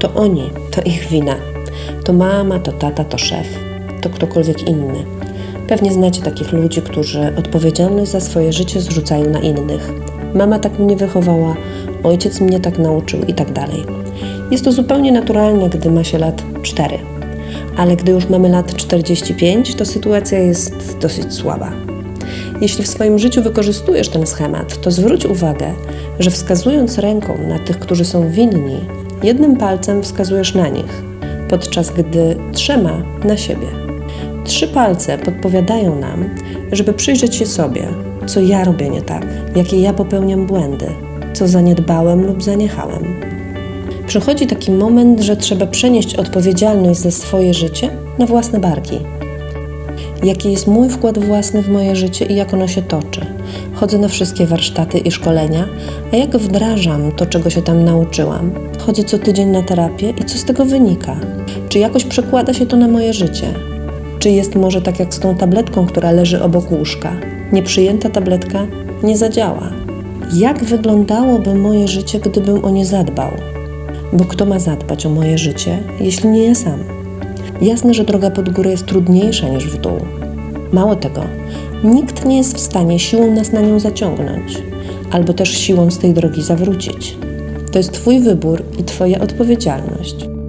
to oni, to ich wina. To mama, to tata, to szef, to ktokolwiek inny. Pewnie znacie takich ludzi, którzy odpowiedzialność za swoje życie zrzucają na innych. Mama tak mnie wychowała, ojciec mnie tak nauczył i tak dalej. Jest to zupełnie naturalne, gdy ma się lat 4. Ale gdy już mamy lat 45, to sytuacja jest dosyć słaba. Jeśli w swoim życiu wykorzystujesz ten schemat, to zwróć uwagę, że wskazując ręką na tych, którzy są winni, jednym palcem wskazujesz na nich, podczas gdy trzema na siebie. Trzy palce podpowiadają nam, żeby przyjrzeć się sobie, co ja robię nie tak, jakie ja popełniam błędy, co zaniedbałem lub zaniechałem. Przychodzi taki moment, że trzeba przenieść odpowiedzialność za swoje życie na własne barki. Jaki jest mój wkład własny w moje życie i jak ono się toczy? Chodzę na wszystkie warsztaty i szkolenia, a jak wdrażam to, czego się tam nauczyłam? Chodzę co tydzień na terapię i co z tego wynika? Czy jakoś przekłada się to na moje życie? Czy jest może tak jak z tą tabletką, która leży obok łóżka? Nieprzyjęta tabletka nie zadziała. Jak wyglądałoby moje życie, gdybym o nie zadbał? Bo kto ma zadbać o moje życie, jeśli nie ja sam? Jasne, że droga pod górę jest trudniejsza niż w dół. Mało tego, nikt nie jest w stanie siłą nas na nią zaciągnąć, albo też siłą z tej drogi zawrócić. To jest Twój wybór i Twoja odpowiedzialność.